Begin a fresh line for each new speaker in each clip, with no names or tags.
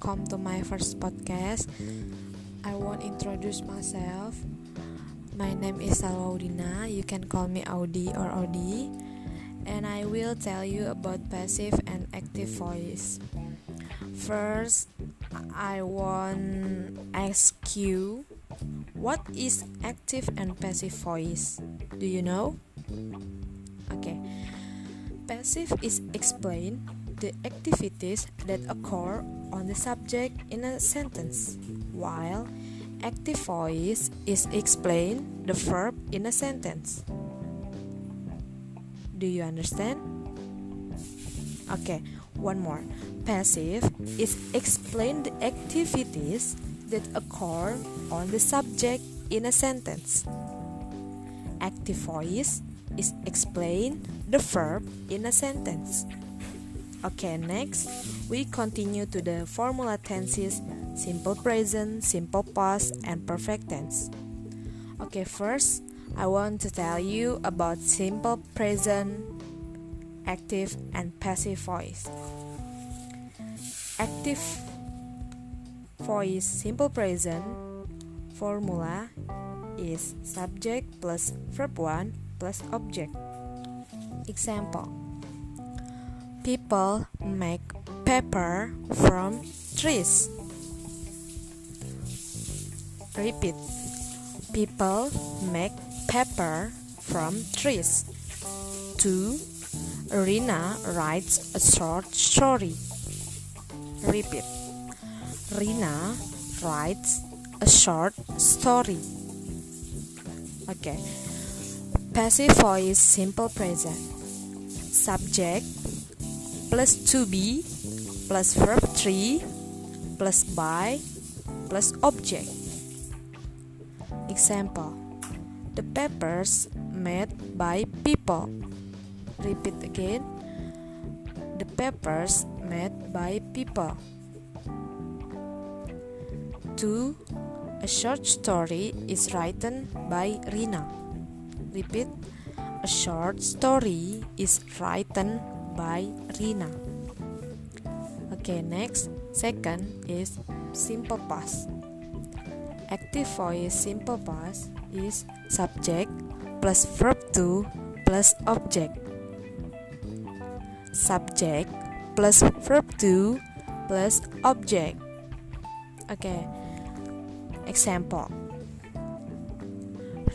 welcome to my first podcast. I want introduce myself. My name is Salwaudina. You can call me Audi or Audi. And I will tell you about passive and active voice. First, I want ask you what is active and passive voice? Do you know? Okay. Passive is explained the activities that occur on the subject in a sentence, while active voice is explain the verb in a sentence. Do you understand? Okay, one more. Passive is explain the activities that occur on the subject in a sentence. Active voice is explain the verb in a sentence. Okay, next we continue to the formula tenses simple present, simple past, and perfect tense. Okay, first I want to tell you about simple present, active, and passive voice. Active voice simple present formula is subject plus verb 1 plus object. Example People make paper from trees. Repeat. People make paper from trees. 2. Rina writes a short story. Repeat. Rina writes a short story. Okay. Passive voice simple present. Subject plus to be plus verb 3 plus by plus object. Example The papers made by people. Repeat again. The papers made by people. 2. A short story is written by Rina. Repeat. A short story is written by Rina. Okay, next. Second is simple past. Active voice simple past is subject plus verb to plus object. Subject plus verb to plus object. Okay. Example.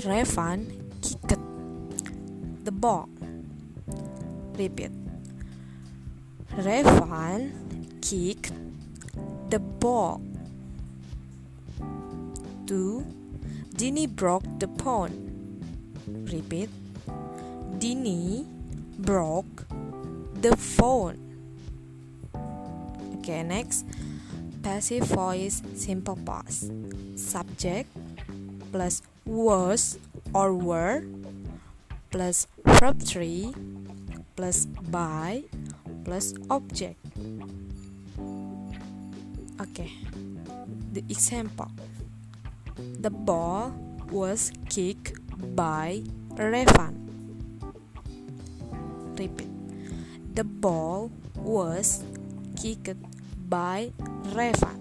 Revan kicked the ball. Repeat. Revan kicked the ball. 2. Dini broke the phone. Repeat. Dini broke the phone. Okay, next. Passive voice simple past. Subject plus was or were plus verb 3 plus by plus object. Okay, the example the ball was kicked by Revan. Repeat the ball was kicked by Revan.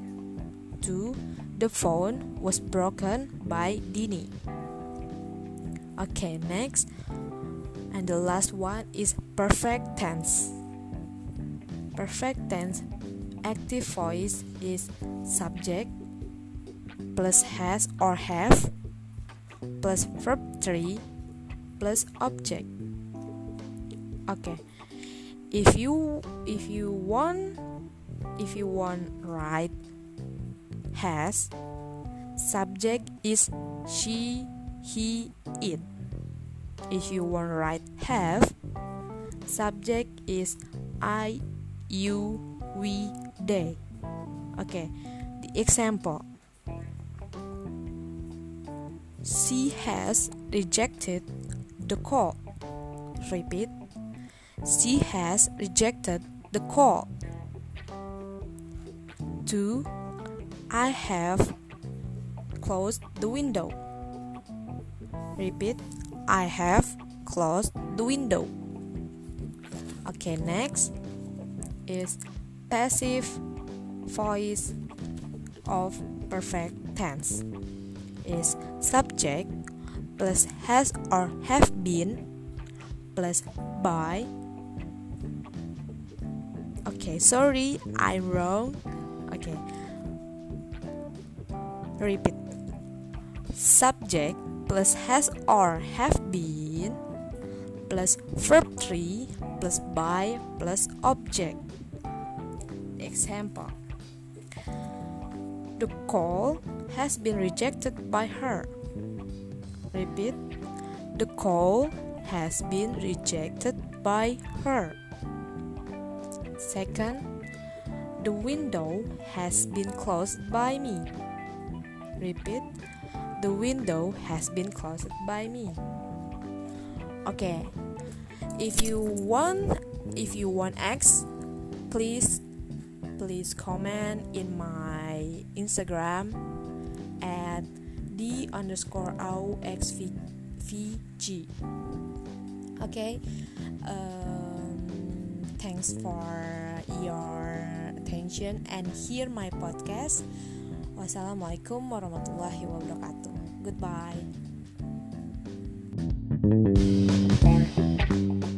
2. The phone was broken by Dini. Okay, next. And the last one is perfect tense. Perfect tense active voice is subject plus has or have plus verb 3 plus object. Okay. If you if you want if you want write has subject is she he it if you want write have subject is i you, we, they. Okay, the example she has rejected the call. Repeat, she has rejected the call. 2. I have closed the window. Repeat, I have closed the window. Okay, next is passive voice of perfect tense. Is subject plus has or have been plus by. Okay sorry i'm wrong. Okay. Repeat. Subject plus has or have been plus verb 3 plus by plus object. Example. The call has been rejected by her. Repeat. The call has been rejected by her. Second. The window has been closed by me. Repeat. The window has been closed by me okay if you want if you want x please please comment in my instagram at d underscore au xvg okay um, thanks for your attention and hear my podcast. Wassalamualaikum warahmatullahi wabarakatuh. Goodbye thank you